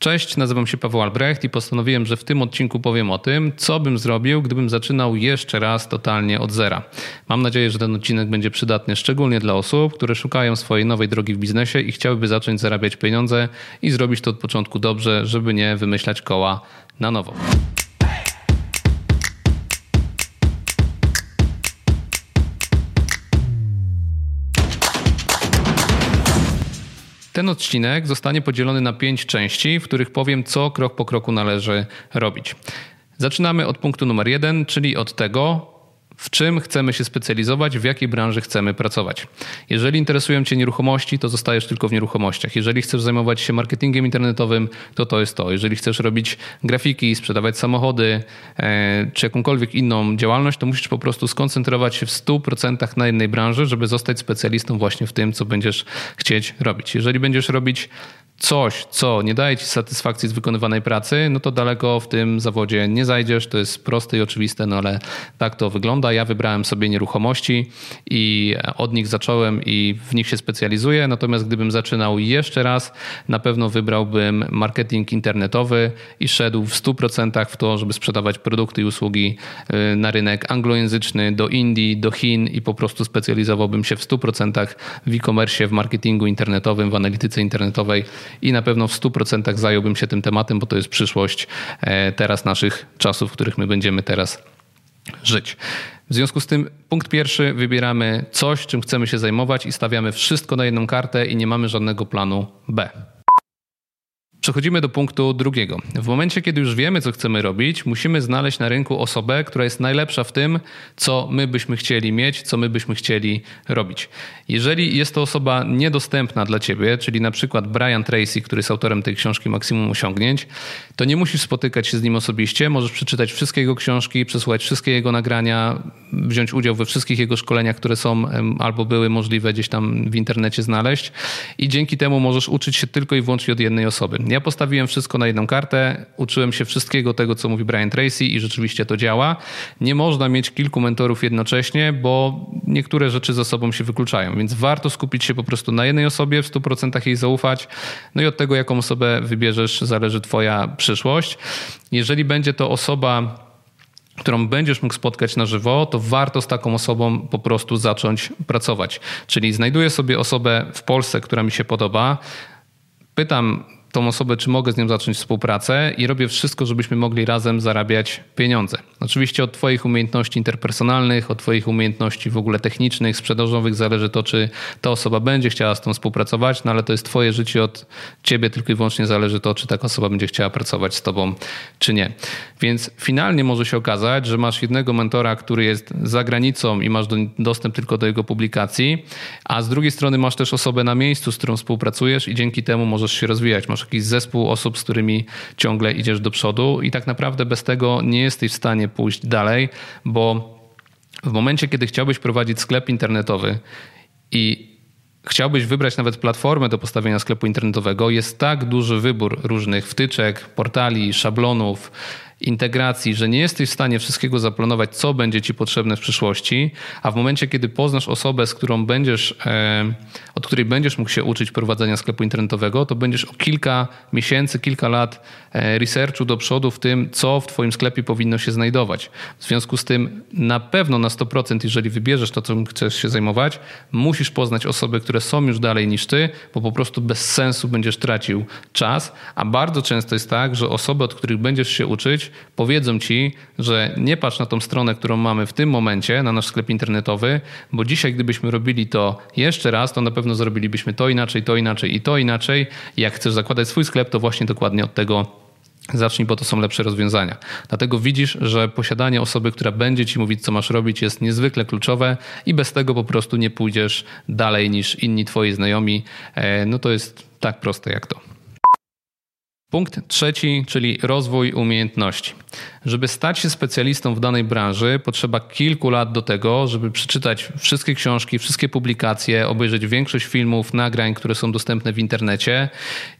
Cześć, nazywam się Paweł Albrecht i postanowiłem, że w tym odcinku powiem o tym, co bym zrobił, gdybym zaczynał jeszcze raz totalnie od zera. Mam nadzieję, że ten odcinek będzie przydatny szczególnie dla osób, które szukają swojej nowej drogi w biznesie i chciałyby zacząć zarabiać pieniądze i zrobić to od początku dobrze, żeby nie wymyślać koła na nowo. Ten odcinek zostanie podzielony na pięć części, w których powiem, co krok po kroku należy robić. Zaczynamy od punktu numer jeden, czyli od tego, w czym chcemy się specjalizować, w jakiej branży chcemy pracować. Jeżeli interesują Cię nieruchomości, to zostajesz tylko w nieruchomościach. Jeżeli chcesz zajmować się marketingiem internetowym, to to jest to. Jeżeli chcesz robić grafiki, sprzedawać samochody, e, czy jakąkolwiek inną działalność, to musisz po prostu skoncentrować się w 100% na jednej branży, żeby zostać specjalistą właśnie w tym, co będziesz chcieć robić. Jeżeli będziesz robić coś, co nie daje ci satysfakcji z wykonywanej pracy, no to daleko w tym zawodzie nie zajdziesz. To jest proste i oczywiste, no ale tak to wygląda. Ja wybrałem sobie nieruchomości i od nich zacząłem i w nich się specjalizuję. Natomiast gdybym zaczynał jeszcze raz, na pewno wybrałbym marketing internetowy i szedł w 100% w to, żeby sprzedawać produkty i usługi y, na rynek anglojęzyczny, do Indii, do Chin i po prostu specjalizowałbym się w 100% w e-commerce, w marketingu internetowym, w analityce internetowej i na pewno w 100% zająłbym się tym tematem, bo to jest przyszłość e, teraz naszych czasów, w których my będziemy teraz żyć. W związku z tym punkt pierwszy wybieramy coś, czym chcemy się zajmować i stawiamy wszystko na jedną kartę i nie mamy żadnego planu B. Przechodzimy do punktu drugiego. W momencie, kiedy już wiemy, co chcemy robić, musimy znaleźć na rynku osobę, która jest najlepsza w tym, co my byśmy chcieli mieć, co my byśmy chcieli robić. Jeżeli jest to osoba niedostępna dla ciebie, czyli na przykład Brian Tracy, który jest autorem tej książki Maksimum Osiągnięć, to nie musisz spotykać się z nim osobiście, możesz przeczytać wszystkie jego książki, przesłuchać wszystkie jego nagrania, wziąć udział we wszystkich jego szkoleniach, które są albo były możliwe gdzieś tam w internecie znaleźć i dzięki temu możesz uczyć się tylko i wyłącznie od jednej osoby. Ja postawiłem wszystko na jedną kartę, uczyłem się wszystkiego tego, co mówi Brian Tracy i rzeczywiście to działa. Nie można mieć kilku mentorów jednocześnie, bo niektóre rzeczy ze sobą się wykluczają, więc warto skupić się po prostu na jednej osobie, w 100% jej zaufać. No i od tego, jaką osobę wybierzesz, zależy Twoja przyszłość. Jeżeli będzie to osoba, którą będziesz mógł spotkać na żywo, to warto z taką osobą po prostu zacząć pracować. Czyli znajduję sobie osobę w Polsce, która mi się podoba, pytam tą osobę, czy mogę z nią zacząć współpracę i robię wszystko, żebyśmy mogli razem zarabiać pieniądze. Oczywiście od Twoich umiejętności interpersonalnych, od Twoich umiejętności w ogóle technicznych, sprzedażowych zależy to, czy ta osoba będzie chciała z tą współpracować, no ale to jest Twoje życie, od Ciebie tylko i wyłącznie zależy to, czy taka osoba będzie chciała pracować z Tobą, czy nie. Więc finalnie może się okazać, że masz jednego mentora, który jest za granicą i masz do, dostęp tylko do jego publikacji, a z drugiej strony masz też osobę na miejscu, z którą współpracujesz i dzięki temu możesz się rozwijać. Masz jakiś zespół osób, z którymi ciągle idziesz do przodu i tak naprawdę bez tego nie jesteś w stanie pójść dalej, bo w momencie, kiedy chciałbyś prowadzić sklep internetowy i chciałbyś wybrać nawet platformę do postawienia sklepu internetowego, jest tak duży wybór różnych wtyczek, portali, szablonów, integracji, że nie jesteś w stanie wszystkiego zaplanować, co będzie ci potrzebne w przyszłości, a w momencie, kiedy poznasz osobę, z którą będziesz, e, od której będziesz mógł się uczyć prowadzenia sklepu internetowego, to będziesz o kilka miesięcy, kilka lat e, researchu do przodu w tym, co w twoim sklepie powinno się znajdować. W związku z tym na pewno na 100%, jeżeli wybierzesz to, czym chcesz się zajmować, musisz poznać osoby, które są już dalej niż ty, bo po prostu bez sensu będziesz tracił czas, a bardzo często jest tak, że osoby, od których będziesz się uczyć, powiedzą ci, że nie patrz na tą stronę, którą mamy w tym momencie, na nasz sklep internetowy, bo dzisiaj, gdybyśmy robili to jeszcze raz, to na pewno zrobilibyśmy to inaczej, to inaczej i to inaczej. Jak chcesz zakładać swój sklep, to właśnie dokładnie od tego Zacznij, bo to są lepsze rozwiązania. Dlatego widzisz, że posiadanie osoby, która będzie ci mówić, co masz robić, jest niezwykle kluczowe i bez tego po prostu nie pójdziesz dalej niż inni twoi znajomi. E, no to jest tak proste jak to. Punkt trzeci, czyli rozwój umiejętności. Żeby stać się specjalistą w danej branży, potrzeba kilku lat do tego, żeby przeczytać wszystkie książki, wszystkie publikacje, obejrzeć większość filmów, nagrań, które są dostępne w internecie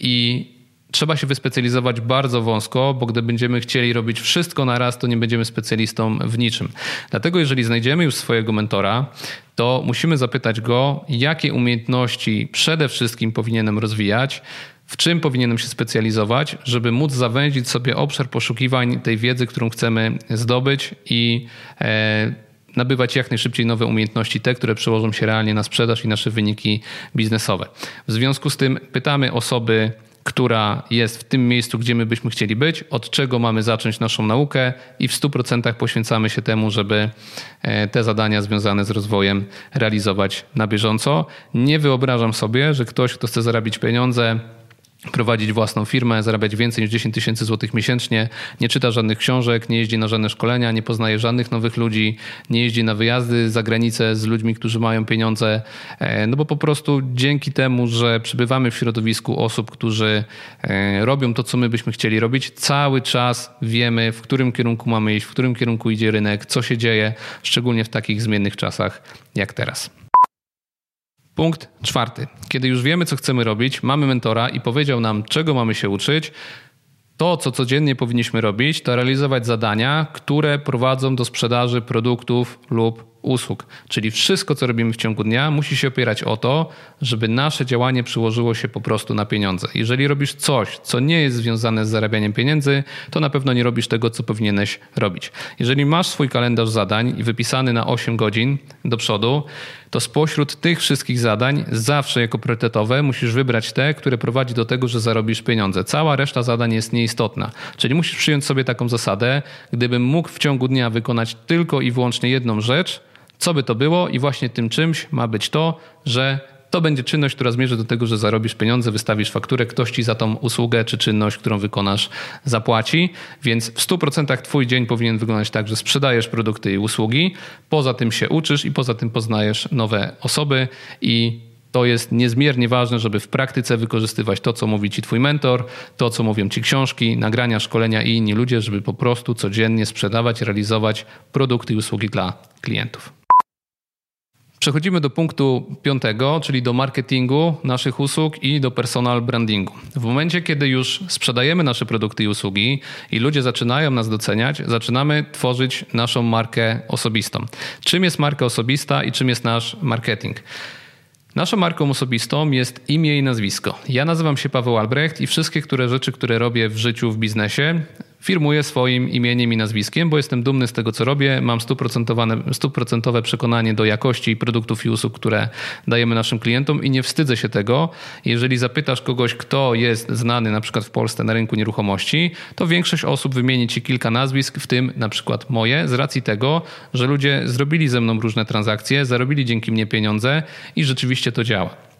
i trzeba się wyspecjalizować bardzo wąsko, bo gdy będziemy chcieli robić wszystko na raz, to nie będziemy specjalistą w niczym. Dlatego, jeżeli znajdziemy już swojego mentora, to musimy zapytać go, jakie umiejętności przede wszystkim powinienem rozwijać, w czym powinienem się specjalizować, żeby móc zawęzić sobie obszar poszukiwań tej wiedzy, którą chcemy zdobyć i e, nabywać jak najszybciej nowe umiejętności, te, które przełożą się realnie na sprzedaż i nasze wyniki biznesowe. W związku z tym pytamy osoby, która jest w tym miejscu, gdzie my byśmy chcieli być, od czego mamy zacząć naszą naukę i w 100% poświęcamy się temu, żeby e, te zadania związane z rozwojem realizować na bieżąco. Nie wyobrażam sobie, że ktoś, kto chce zarabiać pieniądze, prowadzić własną firmę, zarabiać więcej niż 10 tysięcy złotych miesięcznie, nie czyta żadnych książek, nie jeździ na żadne szkolenia, nie poznaje żadnych nowych ludzi, nie jeździ na wyjazdy za granicę z ludźmi, którzy mają pieniądze, e, no bo po prostu dzięki temu, że przybywamy w środowisku osób, którzy e, robią to, co my byśmy chcieli robić, cały czas wiemy, w którym kierunku mamy iść, w którym kierunku idzie rynek, co się dzieje, szczególnie w takich zmiennych czasach jak teraz. Punkt czwarty. Kiedy już wiemy, co chcemy robić, mamy mentora i powiedział nam, czego mamy się uczyć, to, co codziennie powinniśmy robić, to realizować zadania, które prowadzą do sprzedaży produktów lub usług. Czyli wszystko, co robimy w ciągu dnia, musi się opierać o to, żeby nasze działanie przyłożyło się po prostu na pieniądze. Jeżeli robisz coś, co nie jest związane z zarabianiem pieniędzy, to na pewno nie robisz tego, co powinieneś robić. Jeżeli masz swój kalendarz zadań wypisany na 8 godzin do przodu, to spośród tych wszystkich zadań zawsze jako priorytetowe musisz wybrać te, które prowadzi do tego, że zarobisz pieniądze. Cała reszta zadań jest nieistotna. Czyli musisz przyjąć sobie taką zasadę, gdybym mógł w ciągu dnia wykonać tylko i wyłącznie jedną rzecz, co by to było i właśnie tym czymś ma być to, że to będzie czynność, która zmierzy do tego, że zarobisz pieniądze, wystawisz fakturę, ktoś ci za tą usługę czy czynność, którą wykonasz, zapłaci. Więc w 100% twój dzień powinien wyglądać tak, że sprzedajesz produkty i usługi, poza tym się uczysz i poza tym poznajesz nowe osoby i to jest niezmiernie ważne, żeby w praktyce wykorzystywać to, co mówi ci twój mentor, to, co mówią ci książki, nagrania, szkolenia i inni ludzie, żeby po prostu codziennie sprzedawać, realizować produkty i usługi dla klientów. Przechodzimy do punktu piątego, czyli do marketingu naszych usług i do personal brandingu. W momencie, kiedy już sprzedajemy nasze produkty i usługi i ludzie zaczynają nas doceniać, zaczynamy tworzyć naszą markę osobistą. Czym jest marka osobista i czym jest nasz marketing? Naszą marką osobistą jest imię i nazwisko. Ja nazywam się Paweł Albrecht i wszystkie które rzeczy, które robię w życiu, w biznesie, firmuję swoim imieniem i nazwiskiem, bo jestem dumny z tego, co robię. Mam stuprocentowe przekonanie do jakości produktów i usług, które dajemy naszym klientom i nie wstydzę się tego. Jeżeli zapytasz kogoś, kto jest znany na przykład w Polsce na rynku nieruchomości, to większość osób wymieni ci kilka nazwisk, w tym na przykład moje, z racji tego, że ludzie zrobili ze mną różne transakcje, zarobili dzięki mnie pieniądze i rzeczywiście to działa.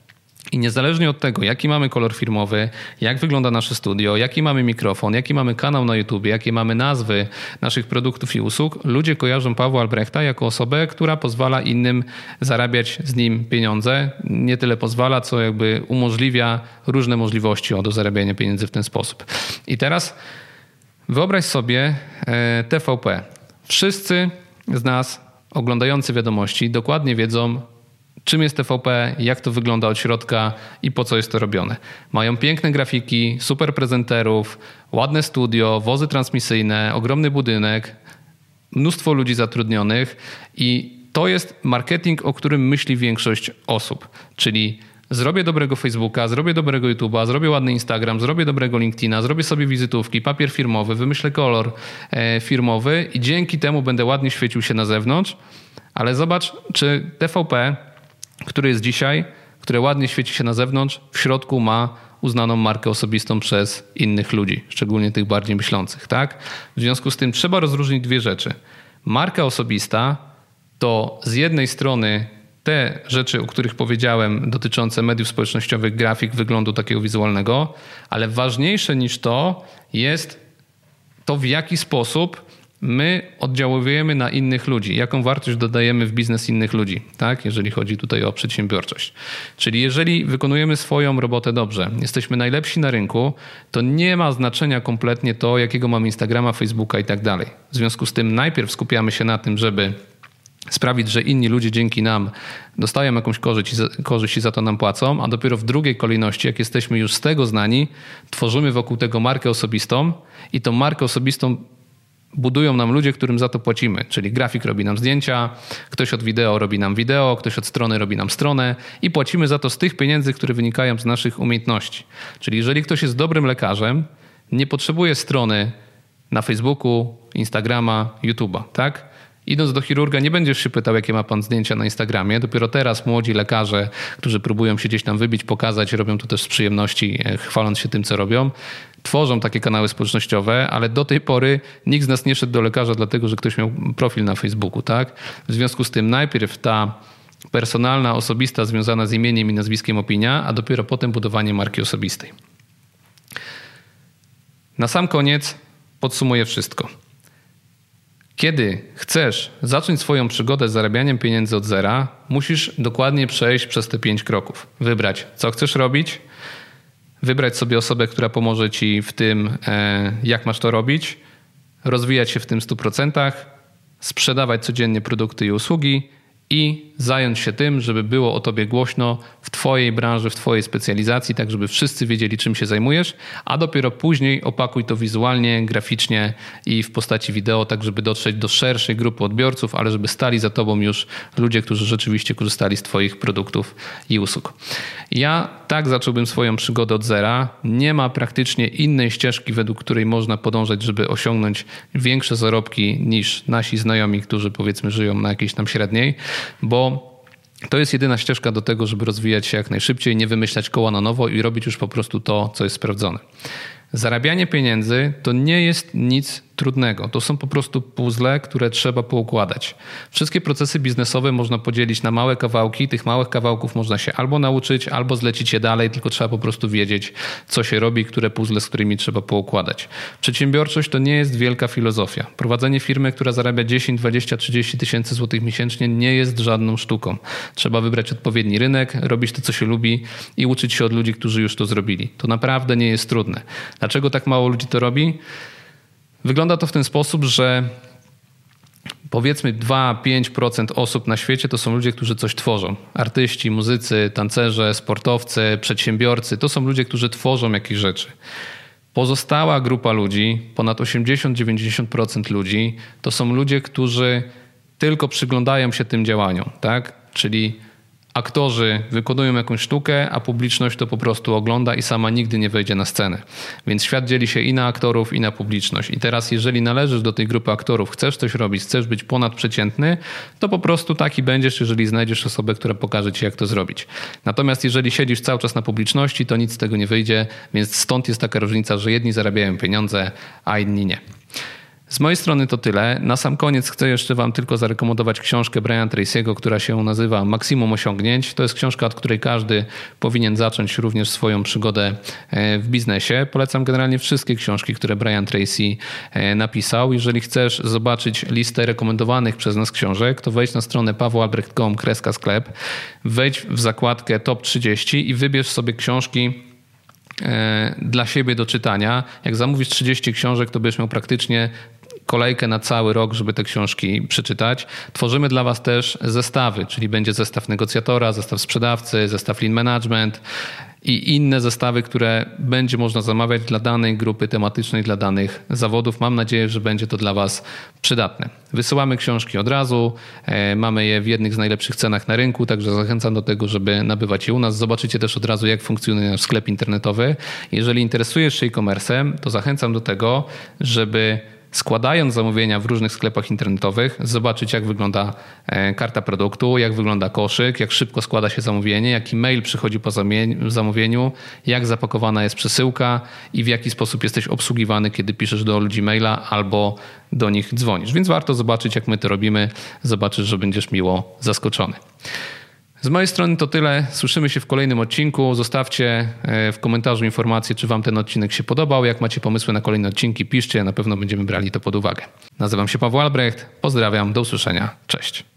I niezależnie od tego, jaki mamy kolor firmowy, jak wygląda nasze studio, jaki mamy mikrofon, jaki mamy kanał na YouTube, jakie mamy nazwy naszych produktów i usług, ludzie kojarzą Pawła Albrechta jako osobę, która pozwala innym zarabiać z nim pieniądze. Nie tyle pozwala, co jakby umożliwia różne możliwości do zarabiania pieniędzy w ten sposób. I teraz wyobraź sobie e, TVP. Wszyscy z nas oglądający wiadomości dokładnie wiedzą, czym jest TVP, jak to wygląda od środka i po co jest to robione. Mają piękne grafiki, super prezenterów, ładne studio, wozy transmisyjne, ogromny budynek, mnóstwo ludzi zatrudnionych i to jest marketing, o którym myśli większość osób, czyli zrobię dobrego Facebooka, zrobię dobrego YouTube'a, zrobię ładny Instagram, zrobię dobrego LinkedIna, zrobię sobie wizytówki, papier firmowy, wymyślę kolor e, firmowy i dzięki temu będę ładnie świecił się na zewnątrz. Ale zobacz, czy TVP który jest dzisiaj, które ładnie świeci się na zewnątrz, w środku ma uznaną markę osobistą przez innych ludzi, szczególnie tych bardziej myślących. Tak? W związku z tym trzeba rozróżnić dwie rzeczy. Marka osobista to z jednej strony te rzeczy, o których powiedziałem, dotyczące mediów społecznościowych, grafik, wyglądu takiego wizualnego, ale ważniejsze niż to jest to, w jaki sposób my oddziałujemy na innych ludzi, jaką wartość dodajemy w biznes innych ludzi, tak? jeżeli chodzi tutaj o przedsiębiorczość. Czyli jeżeli wykonujemy swoją robotę dobrze, jesteśmy najlepsi na rynku, to nie ma znaczenia kompletnie to, jakiego mamy Instagrama, Facebooka i tak dalej. W związku z tym najpierw skupiamy się na tym, żeby sprawić, że inni ludzie dzięki nam dostają jakąś korzyść korzyść i za to nam płacą, a dopiero w drugiej kolejności, jak jesteśmy już z tego znani, tworzymy wokół tego markę osobistą i tą markę osobistą budują nam ludzie, którym za to płacimy. Czyli grafik robi nam zdjęcia, ktoś od wideo robi nam wideo, ktoś od strony robi nam stronę i płacimy za to z tych pieniędzy, które wynikają z naszych umiejętności. Czyli jeżeli ktoś jest dobrym lekarzem, nie potrzebuje strony na Facebooku, Instagrama, YouTube'a, tak? Idąc do chirurga, nie będziesz się pytał, jakie ma pan zdjęcia na Instagramie. Dopiero teraz młodzi lekarze, którzy próbują się gdzieś tam wybić, pokazać, robią to też z przyjemności, e, chwaląc się tym, co robią, tworzą takie kanały społecznościowe, ale do tej pory nikt z nas nie szedł do lekarza, dlatego że ktoś miał profil na Facebooku, tak? W związku z tym najpierw ta personalna, osobista, związana z imieniem i nazwiskiem opinia, a dopiero potem budowanie marki osobistej. Na sam koniec podsumuję wszystko. Kiedy chcesz zacząć swoją przygodę z zarabianiem pieniędzy od zera, musisz dokładnie przejść przez te pięć kroków. Wybrać, co chcesz robić, wybrać sobie osobę, która pomoże ci w tym, e, jak masz to robić, rozwijać się w tym 100%, sprzedawać codziennie produkty i usługi i zająć się tym, żeby było o tobie głośno w twojej branży, w twojej specjalizacji, tak żeby wszyscy wiedzieli, czym się zajmujesz, a dopiero później opakuj to wizualnie, graficznie i w postaci wideo, tak żeby dotrzeć do szerszej grupy odbiorców, ale żeby stali za tobą już ludzie, którzy rzeczywiście korzystali z twoich produktów i usług. Ja tak zacząłbym swoją przygodę od zera. Nie ma praktycznie innej ścieżki, według której można podążać, żeby osiągnąć większe zarobki niż nasi znajomi, którzy powiedzmy żyją na jakiejś tam średniej bo to jest jedyna ścieżka do tego, żeby rozwijać się jak najszybciej, nie wymyślać koła na nowo i robić już po prostu to, co jest sprawdzone. Zarabianie pieniędzy to nie jest nic trudnego. To są po prostu puzzle, które trzeba poukładać. Wszystkie procesy biznesowe można podzielić na małe kawałki. Tych małych kawałków można się albo nauczyć, albo zlecić je dalej, tylko trzeba po prostu wiedzieć, co się robi, które puzzle, z którymi trzeba poukładać. Przedsiębiorczość to nie jest wielka filozofia. Prowadzenie firmy, która zarabia 10, 20, 30 tysięcy złotych miesięcznie, nie jest żadną sztuką. Trzeba wybrać odpowiedni rynek, robić to, co się lubi i uczyć się od ludzi, którzy już to zrobili. To naprawdę nie jest trudne. Dlaczego tak mało ludzi to robi? Wygląda to w ten sposób, że powiedzmy 2-5% osób na świecie to są ludzie, którzy coś tworzą. Artyści, muzycy, tancerze, sportowcy, przedsiębiorcy to są ludzie, którzy tworzą jakieś rzeczy. Pozostała grupa ludzi, ponad 80-90% ludzi, to są ludzie, którzy tylko przyglądają się tym działaniom, tak? Czyli aktorzy wykonują jakąś sztukę, a publiczność to po prostu ogląda i sama nigdy nie wejdzie na scenę. Więc świat dzieli się i na aktorów, i na publiczność. I teraz, jeżeli należysz do tej grupy aktorów, chcesz coś robić, chcesz być ponadprzeciętny, to po prostu taki będziesz, jeżeli znajdziesz osobę, która pokaże ci, jak to zrobić. Natomiast jeżeli siedzisz cały czas na publiczności, to nic z tego nie wyjdzie, więc stąd jest taka różnica, że jedni zarabiają pieniądze, a inni nie. Z mojej strony to tyle. Na sam koniec chcę jeszcze Wam tylko zarekomendować książkę Brian Tracy'ego, która się nazywa Maksimum Osiągnięć. To jest książka, od której każdy powinien zacząć również swoją przygodę e, w biznesie. Polecam generalnie wszystkie książki, które Brian Tracy e, napisał. Jeżeli chcesz zobaczyć listę rekomendowanych przez nas książek, to wejdź na stronę pawłoalbrecht.com kreska sklep, wejdź w zakładkę top 30 i wybierz sobie książki dla siebie do czytania. Jak zamówisz 30 książek, to będziesz miał praktycznie kolejkę na cały rok, żeby te książki przeczytać. Tworzymy dla Was też zestawy, czyli będzie zestaw negocjatora, zestaw sprzedawcy, zestaw lean management i inne zestawy, które będzie można zamawiać dla danej grupy tematycznej, dla danych zawodów. Mam nadzieję, że będzie to dla Was przydatne. Wysyłamy książki od razu, e, mamy je w jednych z najlepszych cenach na rynku, także zachęcam do tego, żeby nabywać je u nas. Zobaczycie też od razu, jak funkcjonuje nasz sklep internetowy. Jeżeli interesujesz się e-commerce, to zachęcam do tego, żeby składając zamówienia w różnych sklepach internetowych, zobaczyć jak wygląda e, karta produktu, jak wygląda koszyk, jak szybko składa się zamówienie, jaki mail przychodzi po zamówieniu, jak zapakowana jest przesyłka i w jaki sposób jesteś obsługiwany, kiedy piszesz do ludzi maila albo do nich dzwonisz. Więc warto zobaczyć, jak my to robimy. Zobaczysz, że będziesz miło zaskoczony. Z mojej strony to tyle. Słyszymy się w kolejnym odcinku. Zostawcie e, w komentarzu informację, czy Wam ten odcinek się podobał. Jak macie pomysły na kolejne odcinki, piszcie. Na pewno będziemy brali to pod uwagę. Nazywam się Paweł Albrecht. Pozdrawiam. Do usłyszenia. Cześć.